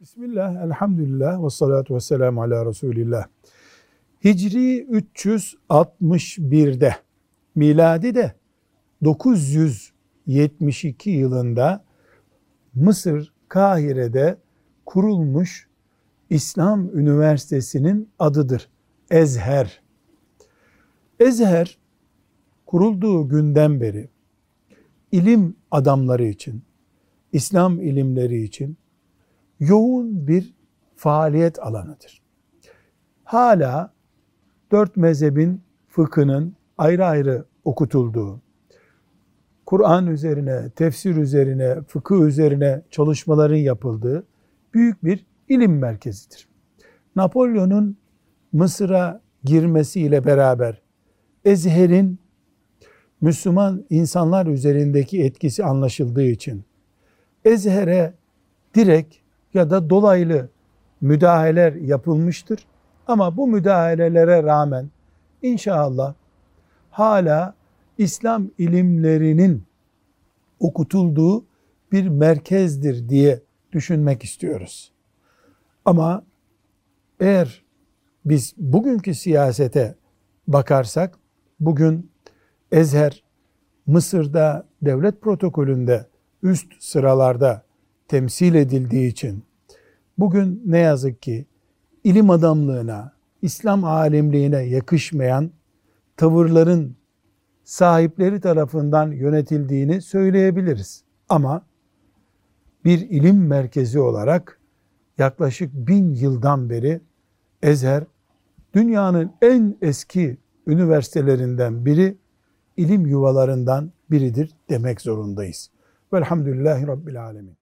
Bismillah, elhamdülillah ve salatu ve selamu ala Resulillah. Hicri 361'de, miladi de 972 yılında Mısır Kahire'de kurulmuş İslam Üniversitesi'nin adıdır. Ezher. Ezher kurulduğu günden beri ilim adamları için, İslam ilimleri için yoğun bir faaliyet alanıdır. Hala dört mezhebin fıkhının ayrı ayrı okutulduğu, Kur'an üzerine, tefsir üzerine, fıkıh üzerine çalışmaların yapıldığı büyük bir ilim merkezidir. Napolyon'un Mısır'a girmesiyle beraber Ezher'in Müslüman insanlar üzerindeki etkisi anlaşıldığı için Ezher'e direkt ya da dolaylı müdahaleler yapılmıştır. Ama bu müdahalelere rağmen inşallah hala İslam ilimlerinin okutulduğu bir merkezdir diye düşünmek istiyoruz. Ama eğer biz bugünkü siyasete bakarsak bugün Ezher Mısır'da devlet protokolünde üst sıralarda temsil edildiği için bugün ne yazık ki ilim adamlığına, İslam alimliğine yakışmayan tavırların sahipleri tarafından yönetildiğini söyleyebiliriz. Ama bir ilim merkezi olarak yaklaşık bin yıldan beri Ezher dünyanın en eski üniversitelerinden biri, ilim yuvalarından biridir demek zorundayız. Velhamdülillahi Rabbil Alemin.